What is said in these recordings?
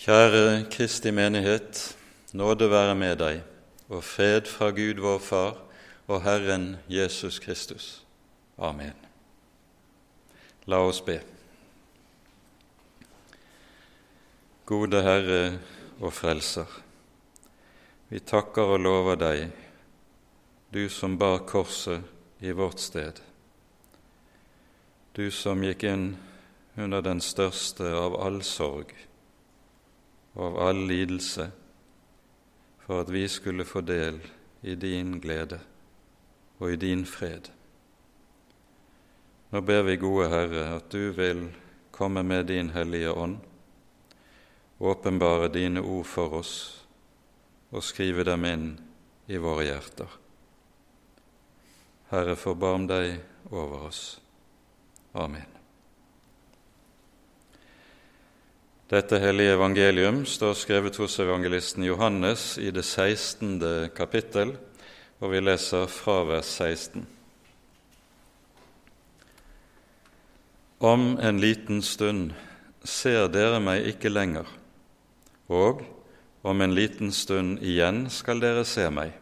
Kjære Kristi menighet, nåde være med deg, og fred fra Gud vår Far og Herren Jesus Kristus. Amen. La oss be. Gode Herre og Frelser, vi takker og lover deg, du som bar korset i vårt sted, du som gikk inn under den største av all sorg og av all lidelse, for at vi skulle få del i din glede og i din fred. Nå ber vi, gode Herre, at du vil komme med din Hellige Ånd, åpenbare dine ord for oss og skrive dem inn i våre hjerter. Herre, forbarm deg over oss. Amen. Dette hellige evangelium står skrevet hos evangelisten Johannes i det 16. kapittel, og vi leser fra vers 16. Om en liten stund ser dere meg ikke lenger, og om en liten stund igjen skal dere se meg.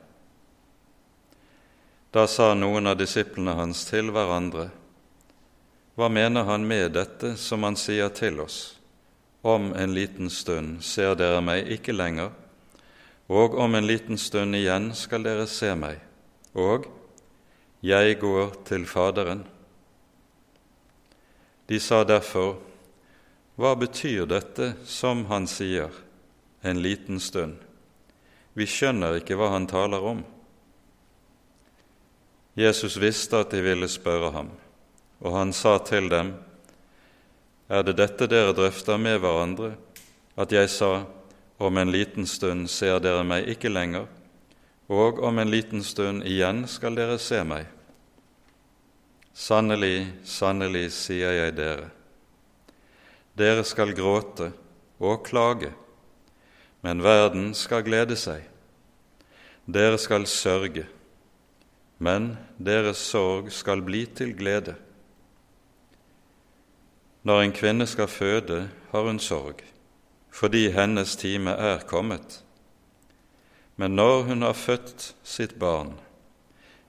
Da sa noen av disiplene hans til hverandre, Hva mener han med dette som han sier til oss? Om en liten stund ser dere meg ikke lenger, og om en liten stund igjen skal dere se meg, og jeg går til Faderen. De sa derfor, Hva betyr dette som han sier, en liten stund? Vi skjønner ikke hva han taler om. Jesus visste at de ville spørre ham, og han sa til dem, er det dette dere drøfter med hverandre, at jeg sa, om en liten stund ser dere meg ikke lenger, og om en liten stund igjen skal dere se meg? Sannelig, sannelig, sier jeg dere, dere skal gråte og klage, men verden skal glede seg. Dere skal sørge, men deres sorg skal bli til glede. Når en kvinne skal føde, har hun sorg, fordi hennes time er kommet. Men når hun har født sitt barn,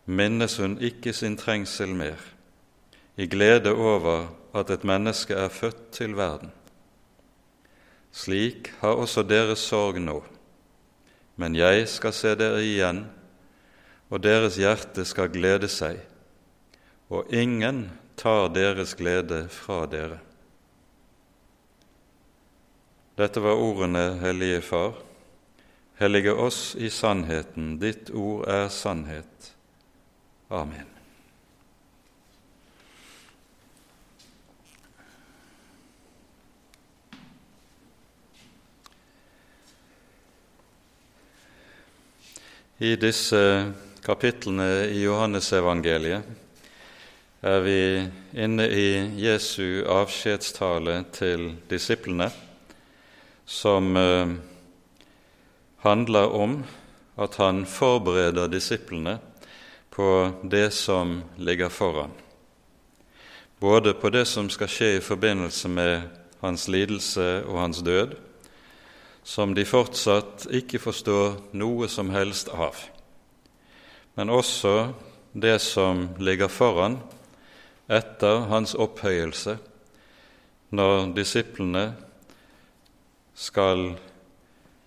minnes hun ikke sin trengsel mer, i glede over at et menneske er født til verden. Slik har også deres sorg nå, men jeg skal se dere igjen, og deres hjerte skal glede seg, og ingen tar deres glede fra dere. Dette var ordene, Hellige Far. Hellige oss i sannheten, ditt ord er sannhet. Amen. I disse kapitlene i Johannesevangeliet er vi inne i Jesu avskjedstale til disiplene som eh, handler om at han forbereder disiplene på det som ligger foran, både på det som skal skje i forbindelse med hans lidelse og hans død, som de fortsatt ikke forstår noe som helst av, men også det som ligger foran etter hans opphøyelse, når disiplene skal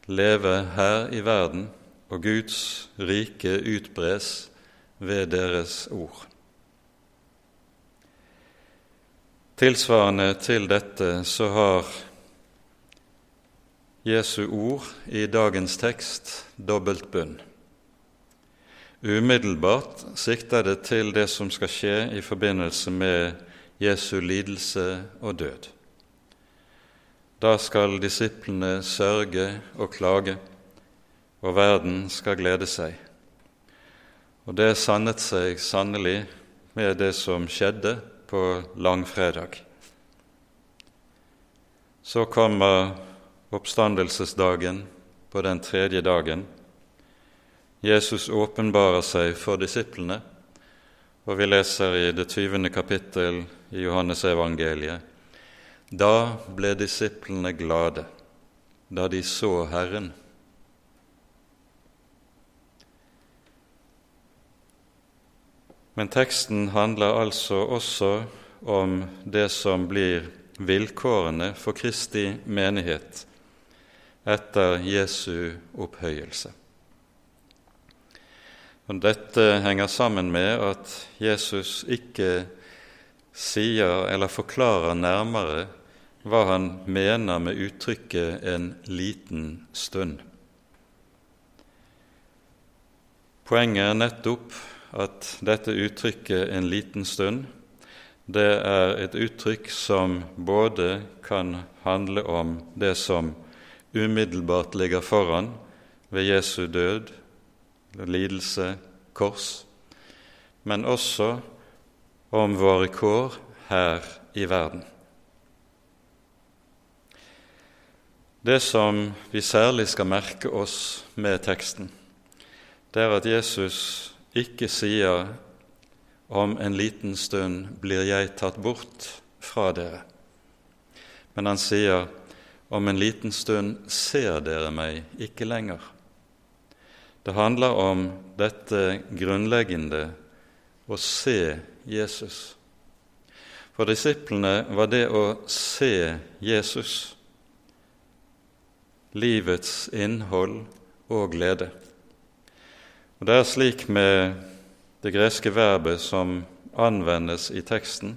leve her i verden, og Guds rike utbres ved deres ord. Tilsvarende til dette så har Jesu ord i dagens tekst dobbelt bunn. Umiddelbart sikter det til det som skal skje i forbindelse med Jesu lidelse og død. Da skal disiplene sørge og klage, og verden skal glede seg. Og det sannet seg sannelig med det som skjedde på langfredag. Så kommer oppstandelsesdagen på den tredje dagen. Jesus åpenbarer seg for disiplene, og vi leser i det tyvende kapittel i Johannes evangeliet da ble disiplene glade da de så Herren. Men teksten handler altså også om det som blir vilkårene for Kristi menighet etter Jesu opphøyelse. Og Dette henger sammen med at Jesus ikke sier eller forklarer nærmere hva han mener med uttrykket 'en liten stund'. Poenget er nettopp at dette uttrykket 'en liten stund' det er et uttrykk som både kan handle om det som umiddelbart ligger foran ved Jesu død, lidelse, kors, men også om våre kår her i verden. Det som vi særlig skal merke oss med teksten, det er at Jesus ikke sier om en liten stund blir jeg tatt bort fra dere, men han sier om en liten stund ser dere meg ikke lenger. Det handler om dette grunnleggende å se Jesus. For disiplene var det å se Jesus livets innhold og glede. Og Det er slik med det greske verbet som anvendes i teksten.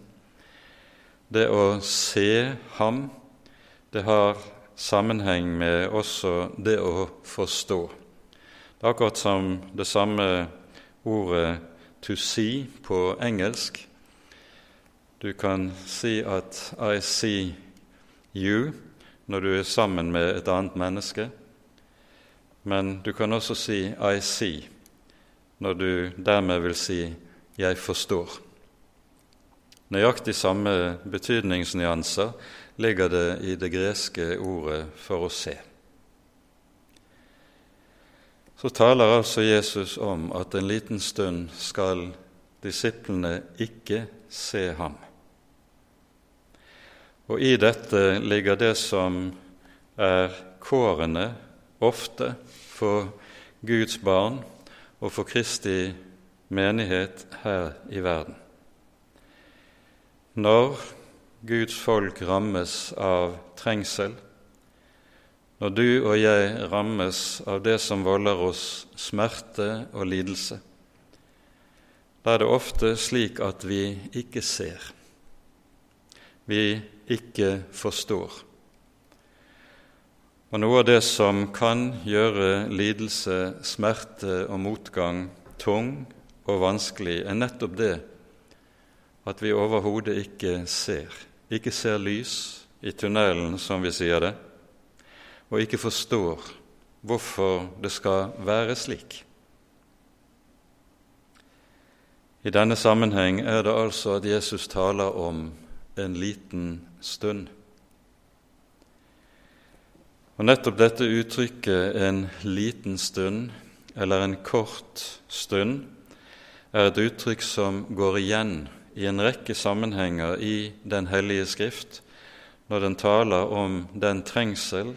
Det å se ham det har sammenheng med også det å forstå. Det er akkurat som det samme ordet 'to see' på engelsk. Du kan si at 'I see you' når du er sammen med et annet menneske, men du kan også si 'I see' når du dermed vil si 'jeg forstår'. Nøyaktig samme betydningsnyanser ligger det i det greske ordet 'for å se'. Så taler altså Jesus om at en liten stund skal disiplene ikke se ham. Og i dette ligger det som er kårene ofte for Guds barn og for Kristi menighet her i verden. Når Guds folk rammes av trengsel, når du og jeg rammes av det som volder oss smerte og lidelse, da er det ofte slik at vi ikke ser, vi ikke forstår. Og noe av det som kan gjøre lidelse, smerte og motgang tung og vanskelig, er nettopp det at vi overhodet ikke ser. Ikke ser lys i tunnelen, som vi sier det, og ikke forstår hvorfor det skal være slik. I denne sammenheng er det altså at Jesus taler om en liten stund. Og Nettopp dette uttrykket 'en liten stund' eller 'en kort stund' er et uttrykk som går igjen i en rekke sammenhenger i Den hellige skrift når den taler om den trengsel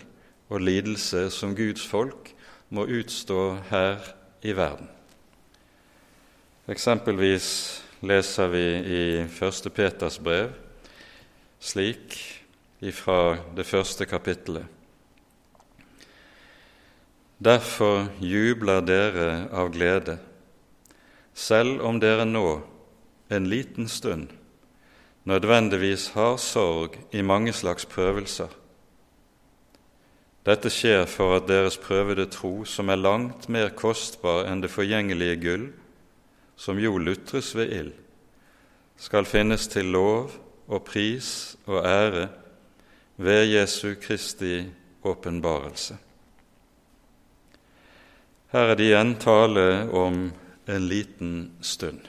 og lidelse som Guds folk må utstå her i verden. Eksempelvis leser vi i 1. Peters brev slik ifra det første kapittelet. Derfor jubler dere av glede, selv om dere nå en liten stund nødvendigvis har sorg i mange slags prøvelser. Dette skjer for at deres prøvede tro, som er langt mer kostbar enn det forgjengelige gull, som jo lutres ved ild, skal finnes til lov og pris og ære ved Jesu Kristi åpenbarelse. Her er det igjen tale om en liten stund.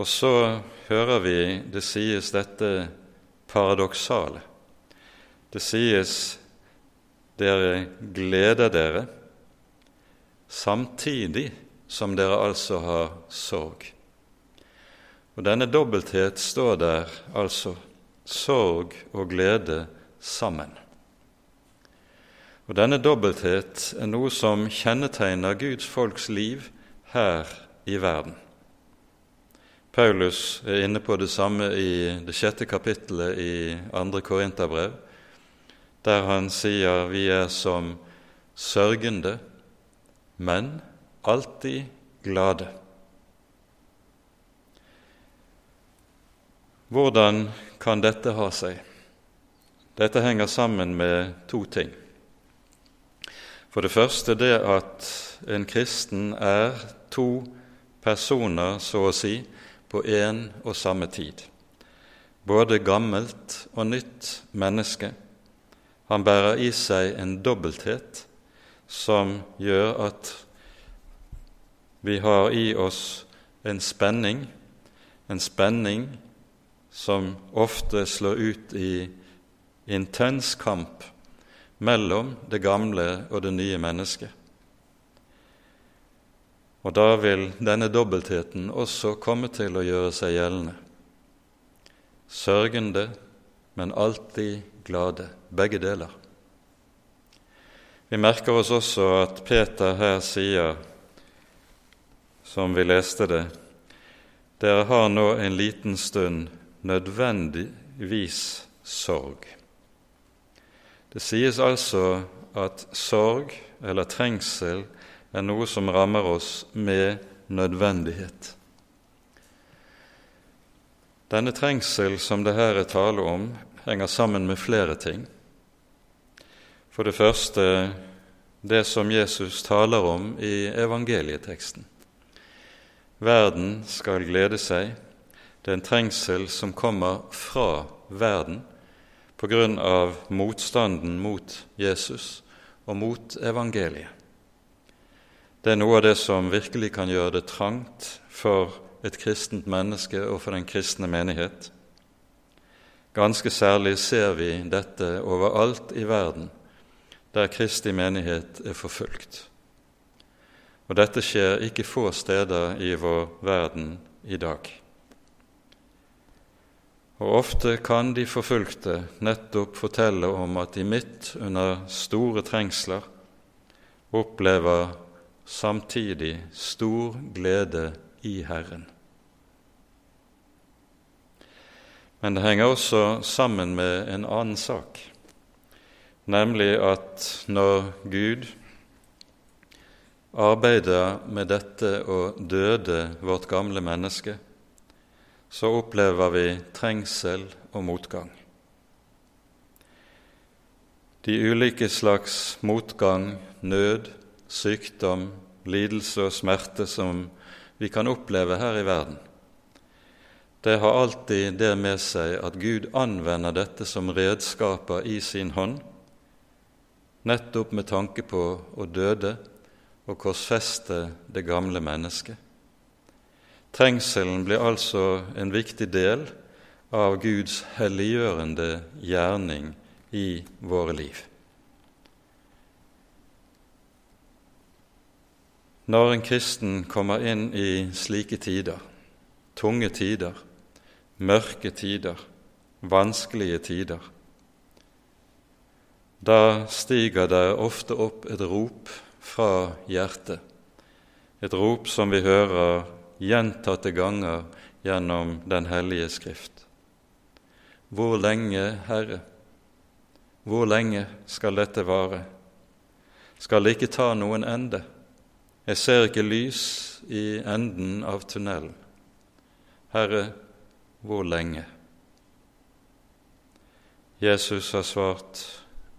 Og så hører vi det sies dette paradoksale. Det sies dere gleder dere samtidig som dere altså har sorg. Og denne dobbelthet står der altså sorg og glede sammen. Og denne dobbelthet er noe som kjennetegner Guds folks liv her i verden. Paulus er inne på det samme i det sjette kapittelet i andre Korinterbrev, der han sier vi er som sørgende, men alltid glade. Hvordan kan dette ha seg? Dette henger sammen med to ting. For det første det at en kristen er to personer, så å si, på én og samme tid. Både gammelt og nytt menneske. Han bærer i seg en dobbelthet som gjør at vi har i oss en spenning, en spenning som ofte slår ut i intens kamp mellom det gamle og det nye mennesket. Og da vil denne dobbeltheten også komme til å gjøre seg gjeldende. Sørgende, men alltid glade, begge deler. Vi merker oss også at Peter her sier, som vi leste det, dere har nå en liten stund nødvendigvis sorg. Det sies altså at sorg eller trengsel er noe som rammer oss med nødvendighet. Denne trengsel som det her er tale om, henger sammen med flere ting. For det første det som Jesus taler om i evangelieteksten. Verden skal glede seg. Det er en trengsel som kommer fra verden, på grunn av motstanden mot Jesus og mot evangeliet. Det er noe av det som virkelig kan gjøre det trangt for et kristent menneske og for den kristne menighet. Ganske særlig ser vi dette overalt i verden der Kristi menighet er forfulgt. Og dette skjer ikke få steder i vår verden i dag. Og ofte kan de forfulgte nettopp fortelle om at de midt under store trengsler opplever samtidig stor glede i Herren. Men det henger også sammen med en annen sak, nemlig at når Gud arbeider med dette å døde vårt gamle menneske, så opplever vi trengsel og motgang. De ulike slags motgang, nød, sykdom, lidelse og smerte som vi kan oppleve her i verden, det har alltid det med seg at Gud anvender dette som redskaper i sin hånd, nettopp med tanke på å døde og korsfeste det gamle mennesket. Trengselen blir altså en viktig del av Guds helliggjørende gjerning i våre liv. Når en kristen kommer inn i slike tider, tunge tider, mørke tider, vanskelige tider, da stiger det ofte opp et rop fra hjertet, et rop som vi hører gjentatte ganger gjennom Den hellige Skrift. Hvor lenge, Herre, hvor lenge skal dette vare? Skal det ikke ta noen ende? Jeg ser ikke lys i enden av tunnelen. Herre, hvor lenge? Jesus har svart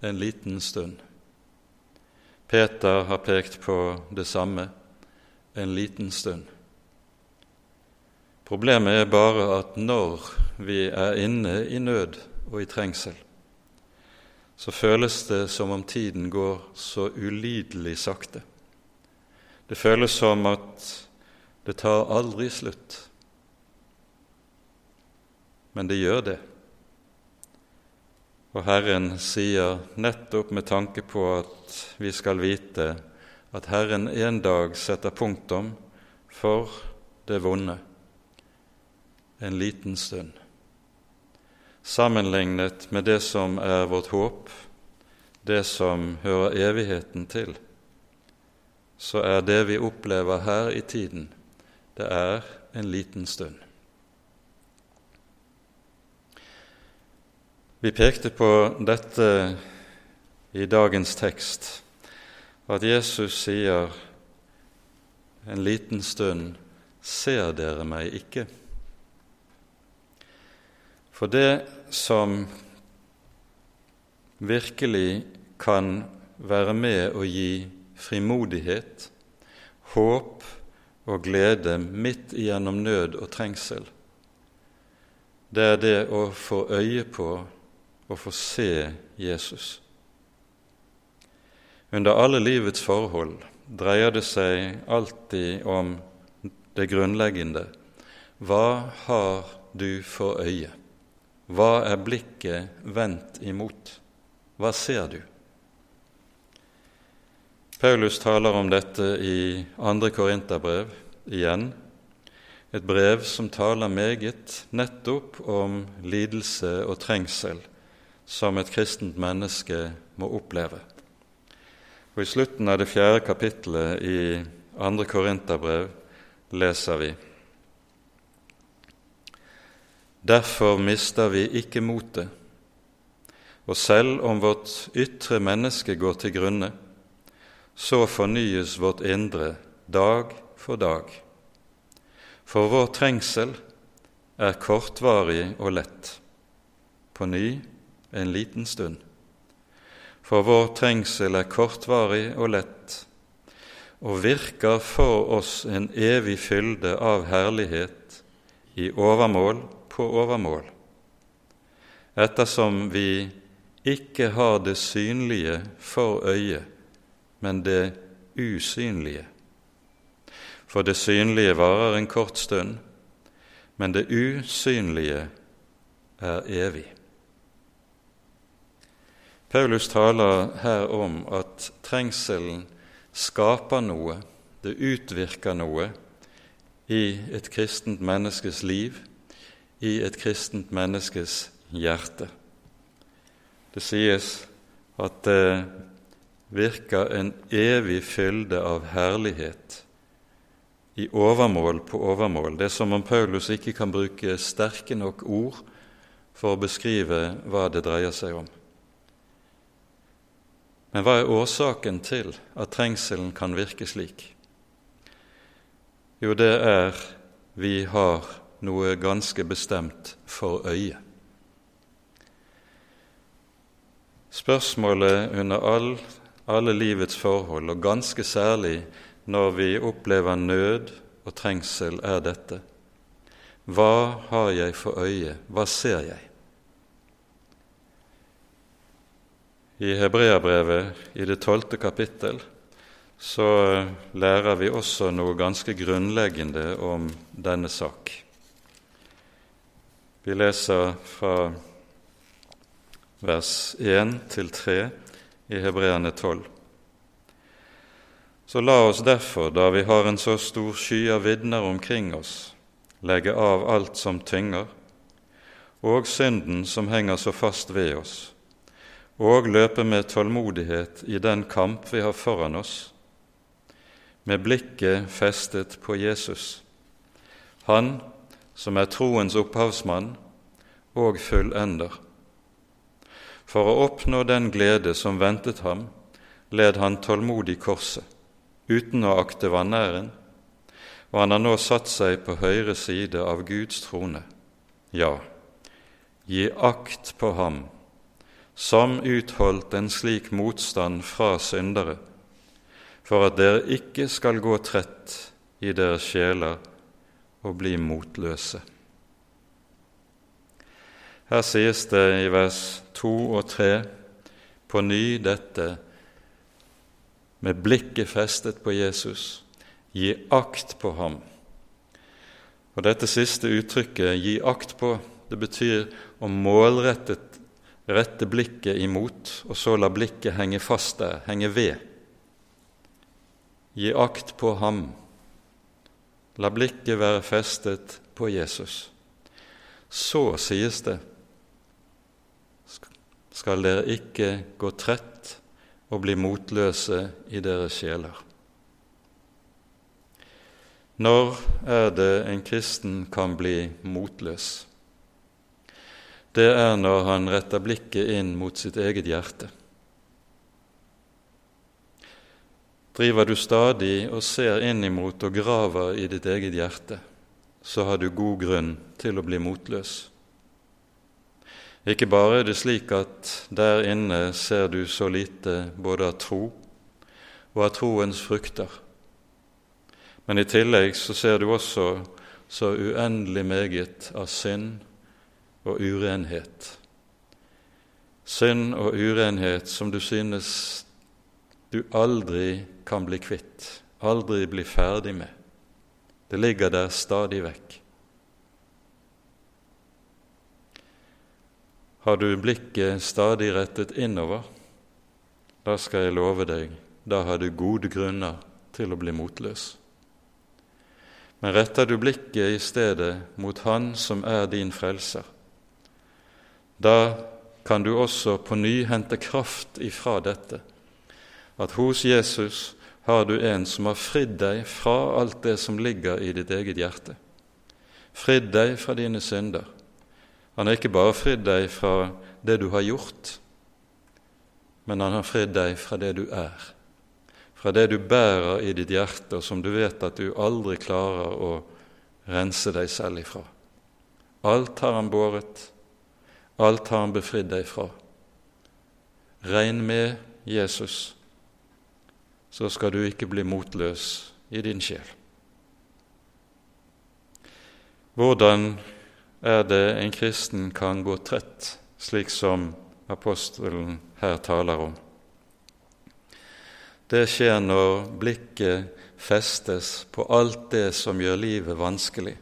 en liten stund. Peter har pekt på det samme en liten stund. Problemet er bare at når vi er inne i nød og i trengsel, så føles det som om tiden går så ulidelig sakte. Det føles som at det tar aldri slutt. Men det gjør det. Og Herren sier nettopp med tanke på at vi skal vite at Herren en dag setter punktum for det vonde en liten stund. Sammenlignet med det som er vårt håp, det som hører evigheten til, så er det vi opplever her i tiden, det er en liten stund. Vi pekte på dette i dagens tekst, at Jesus sier en liten stund ser dere meg ikke. For det som virkelig kan være med å gi frimodighet, håp og glede midt igjennom nød og trengsel, det er det å få øye på og få se Jesus. Under alle livets forhold dreier det seg alltid om det grunnleggende. Hva har du for øye? Hva er blikket vendt imot? Hva ser du? Paulus taler om dette i 2. Korinterbrev igjen, et brev som taler meget nettopp om lidelse og trengsel som et kristent menneske må oppleve. Og I slutten av det fjerde kapittelet i 2. Korinterbrev leser vi Derfor mister vi ikke motet, og selv om vårt ytre menneske går til grunne, så fornyes vårt indre dag for dag. For vår trengsel er kortvarig og lett, på ny en liten stund. For vår trengsel er kortvarig og lett, og virker for oss en evig fylde av herlighet i overmål på overmål, ettersom vi ikke har det synlige for øyet, men det usynlige. For det synlige varer en kort stund, men det usynlige er evig. Paulus taler her om at trengselen skaper noe, det utvirker noe i et kristent menneskes liv, i et kristent menneskes hjerte. Det sies at det virker en evig fylde av herlighet i overmål på overmål. Det er som om Paulus ikke kan bruke sterke nok ord for å beskrive hva det dreier seg om. Men hva er årsaken til at trengselen kan virke slik? Jo, det er vi har noe ganske bestemt for øye. Spørsmålet under all alle livets forhold, og ganske særlig når vi opplever nød og trengsel, er dette. Hva har jeg for øye? Hva ser jeg? I Hebreabrevet i det tolvte kapittel så lærer vi også noe ganske grunnleggende om denne sak. Vi leser fra vers 1 til 3 i Hebreane 12. Så la oss derfor, da vi har en så stor sky av vitner omkring oss, legge av alt som tynger, og synden som henger så fast ved oss, og løpe med tålmodighet i den kamp vi har foran oss, med blikket festet på Jesus, Han som er troens opphavsmann og fullender for å oppnå den glede som ventet ham, led han tålmodig korset, uten å akte vanæren, og han har nå satt seg på høyre side av Guds trone. Ja, gi akt på ham, som utholdt en slik motstand fra syndere, for at dere ikke skal gå trett i deres sjeler og bli motløse. Her sies det i vers 2 og tre på ny dette med blikket festet på Jesus. Gi akt på ham. Og Dette siste uttrykket, 'gi akt på', det betyr å målrettet rette blikket imot, og så la blikket henge fast der, henge ved. Gi akt på ham. La blikket være festet på Jesus. Så sies det skal dere ikke gå trett og bli motløse i deres sjeler. Når er det en kristen kan bli motløs? Det er når han retter blikket inn mot sitt eget hjerte. Driver du stadig og ser innimot og graver i ditt eget hjerte, så har du god grunn til å bli motløs. Ikke bare er det slik at der inne ser du så lite både av tro og av troens frukter, men i tillegg så ser du også så uendelig meget av synd og urenhet. Synd og urenhet som du synes du aldri kan bli kvitt, aldri bli ferdig med. Det ligger der stadig vekk. Har du blikket stadig rettet innover, da skal jeg love deg, da har du gode grunner til å bli motløs. Men retter du blikket i stedet mot Han som er din frelser, da kan du også på ny hente kraft ifra dette, at hos Jesus har du en som har fridd deg fra alt det som ligger i ditt eget hjerte, fridd deg fra dine synder. Han har ikke bare fridd deg fra det du har gjort, men han har fridd deg fra det du er, fra det du bærer i ditt hjerte, og som du vet at du aldri klarer å rense deg selv ifra. Alt har han båret, Alt har han befridd deg fra. Regn med Jesus, så skal du ikke bli motløs i din sjel. Hvordan er det en kristen kan gå trett, slik som apostelen her taler om? Det skjer når blikket festes på alt det som gjør livet vanskelig,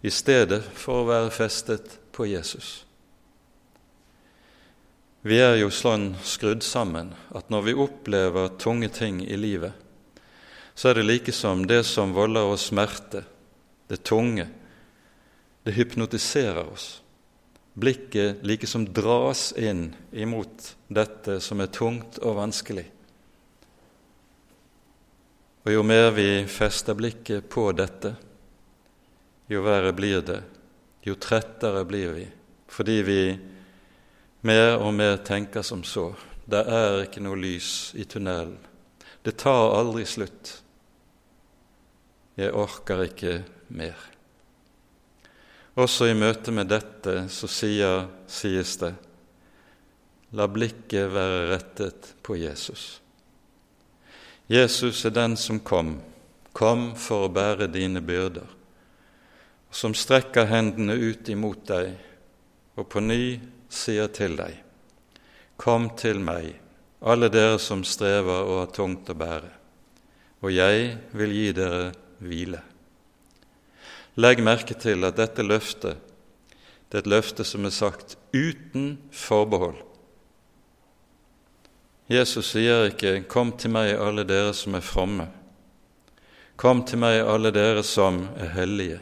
i stedet for å være festet på Jesus. Vi er jo sånn skrudd sammen at når vi opplever tunge ting i livet, så er det like som det som volder oss smerte, det tunge, det hypnotiserer oss. Blikket like som dras inn imot dette som er tungt og vanskelig. Og jo mer vi fester blikket på dette, jo verre blir det, jo trettere blir vi, fordi vi mer og mer tenker som så det er ikke noe lys i tunnelen. Det tar aldri slutt. Jeg orker ikke mer. Også i møte med dette så sier, sies det La blikket være rettet på Jesus. Jesus er den som kom, kom for å bære dine byrder, som strekker hendene ut imot deg og på ny sier til deg, Kom til meg, alle dere som strever og har tungt å bære, og jeg vil gi dere hvile. Legg merke til at dette løftet det er et løfte som er sagt uten forbehold. Jesus sier ikke 'Kom til meg, alle dere som er fromme'. Kom til meg, alle dere som er hellige.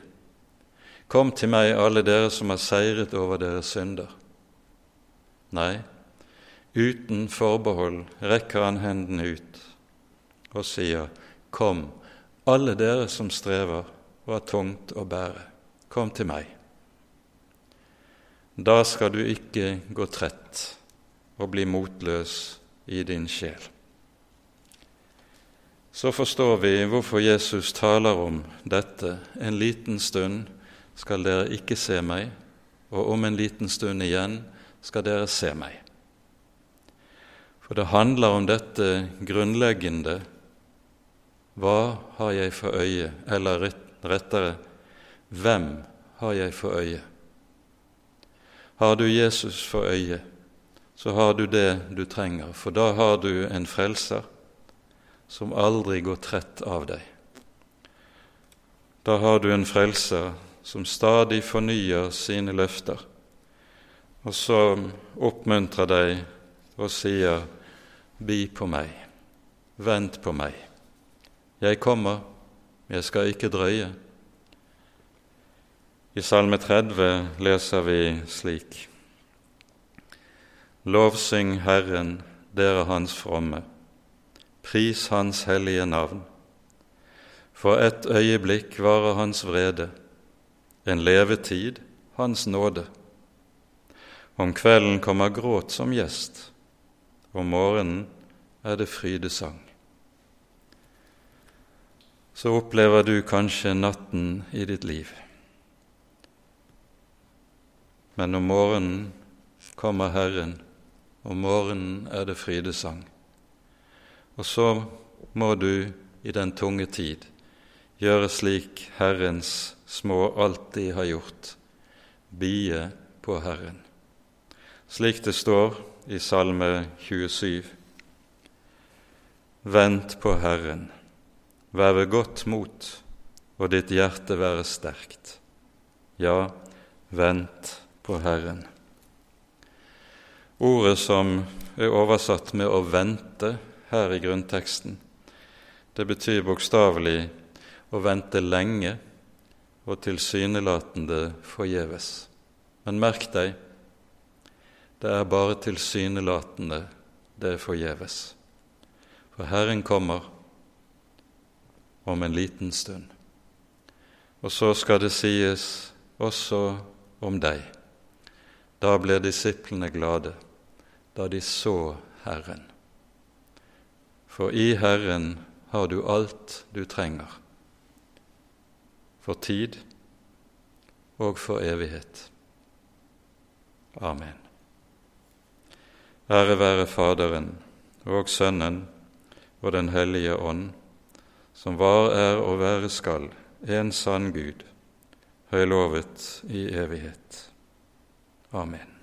Kom til meg, alle dere som har seiret over deres synder. Nei, uten forbehold rekker han hendene ut og sier, Kom, alle dere som strever og har tungt å bære, kom til meg. Da skal du ikke gå trett og bli motløs i din sjel. Så forstår vi hvorfor Jesus taler om dette. En liten stund skal dere ikke se meg, og om en liten stund igjen skal dere se meg. For det handler om dette grunnleggende hva har jeg for øye, eller rettere hvem har jeg for øye? Har du Jesus for øye, så har du det du trenger, for da har du en frelser som aldri går trett av deg. Da har du en frelser som stadig fornyer sine løfter og som oppmuntrer deg og sier, Bi på meg, vent på meg. Jeg kommer, jeg skal ikke drøye. I Salme 30 leser vi slik.: Lovsyng Herren, dere Hans fromme. Pris Hans hellige navn. For et øyeblikk varer Hans vrede, en levetid Hans nåde. Om kvelden kommer gråt som gjest, om morgenen er det frydesang. Så opplever du kanskje natten i ditt liv. Men om morgenen kommer Herren, om morgenen er det frydesang. Og så må du i den tunge tid gjøre slik Herrens små alltid har gjort, bie på Herren. Slik det står i Salme 27. Vent på Herren, vær ved godt mot, og ditt hjerte være sterkt. Ja, vent på Herren. Ordet som er oversatt med 'å vente' her i grunnteksten, det betyr bokstavelig å vente lenge og tilsynelatende forgjeves. Men merk deg, det er bare tilsynelatende det forgjeves. For Herren kommer om en liten stund. Og så skal det sies også om deg. Da ble disiplene glade da de så Herren. For i Herren har du alt du trenger for tid og for evighet. Amen. Ære være Faderen og Sønnen og Den hellige ånd, som var, er og være skal, en sann Gud, høylovet i evighet. Amen.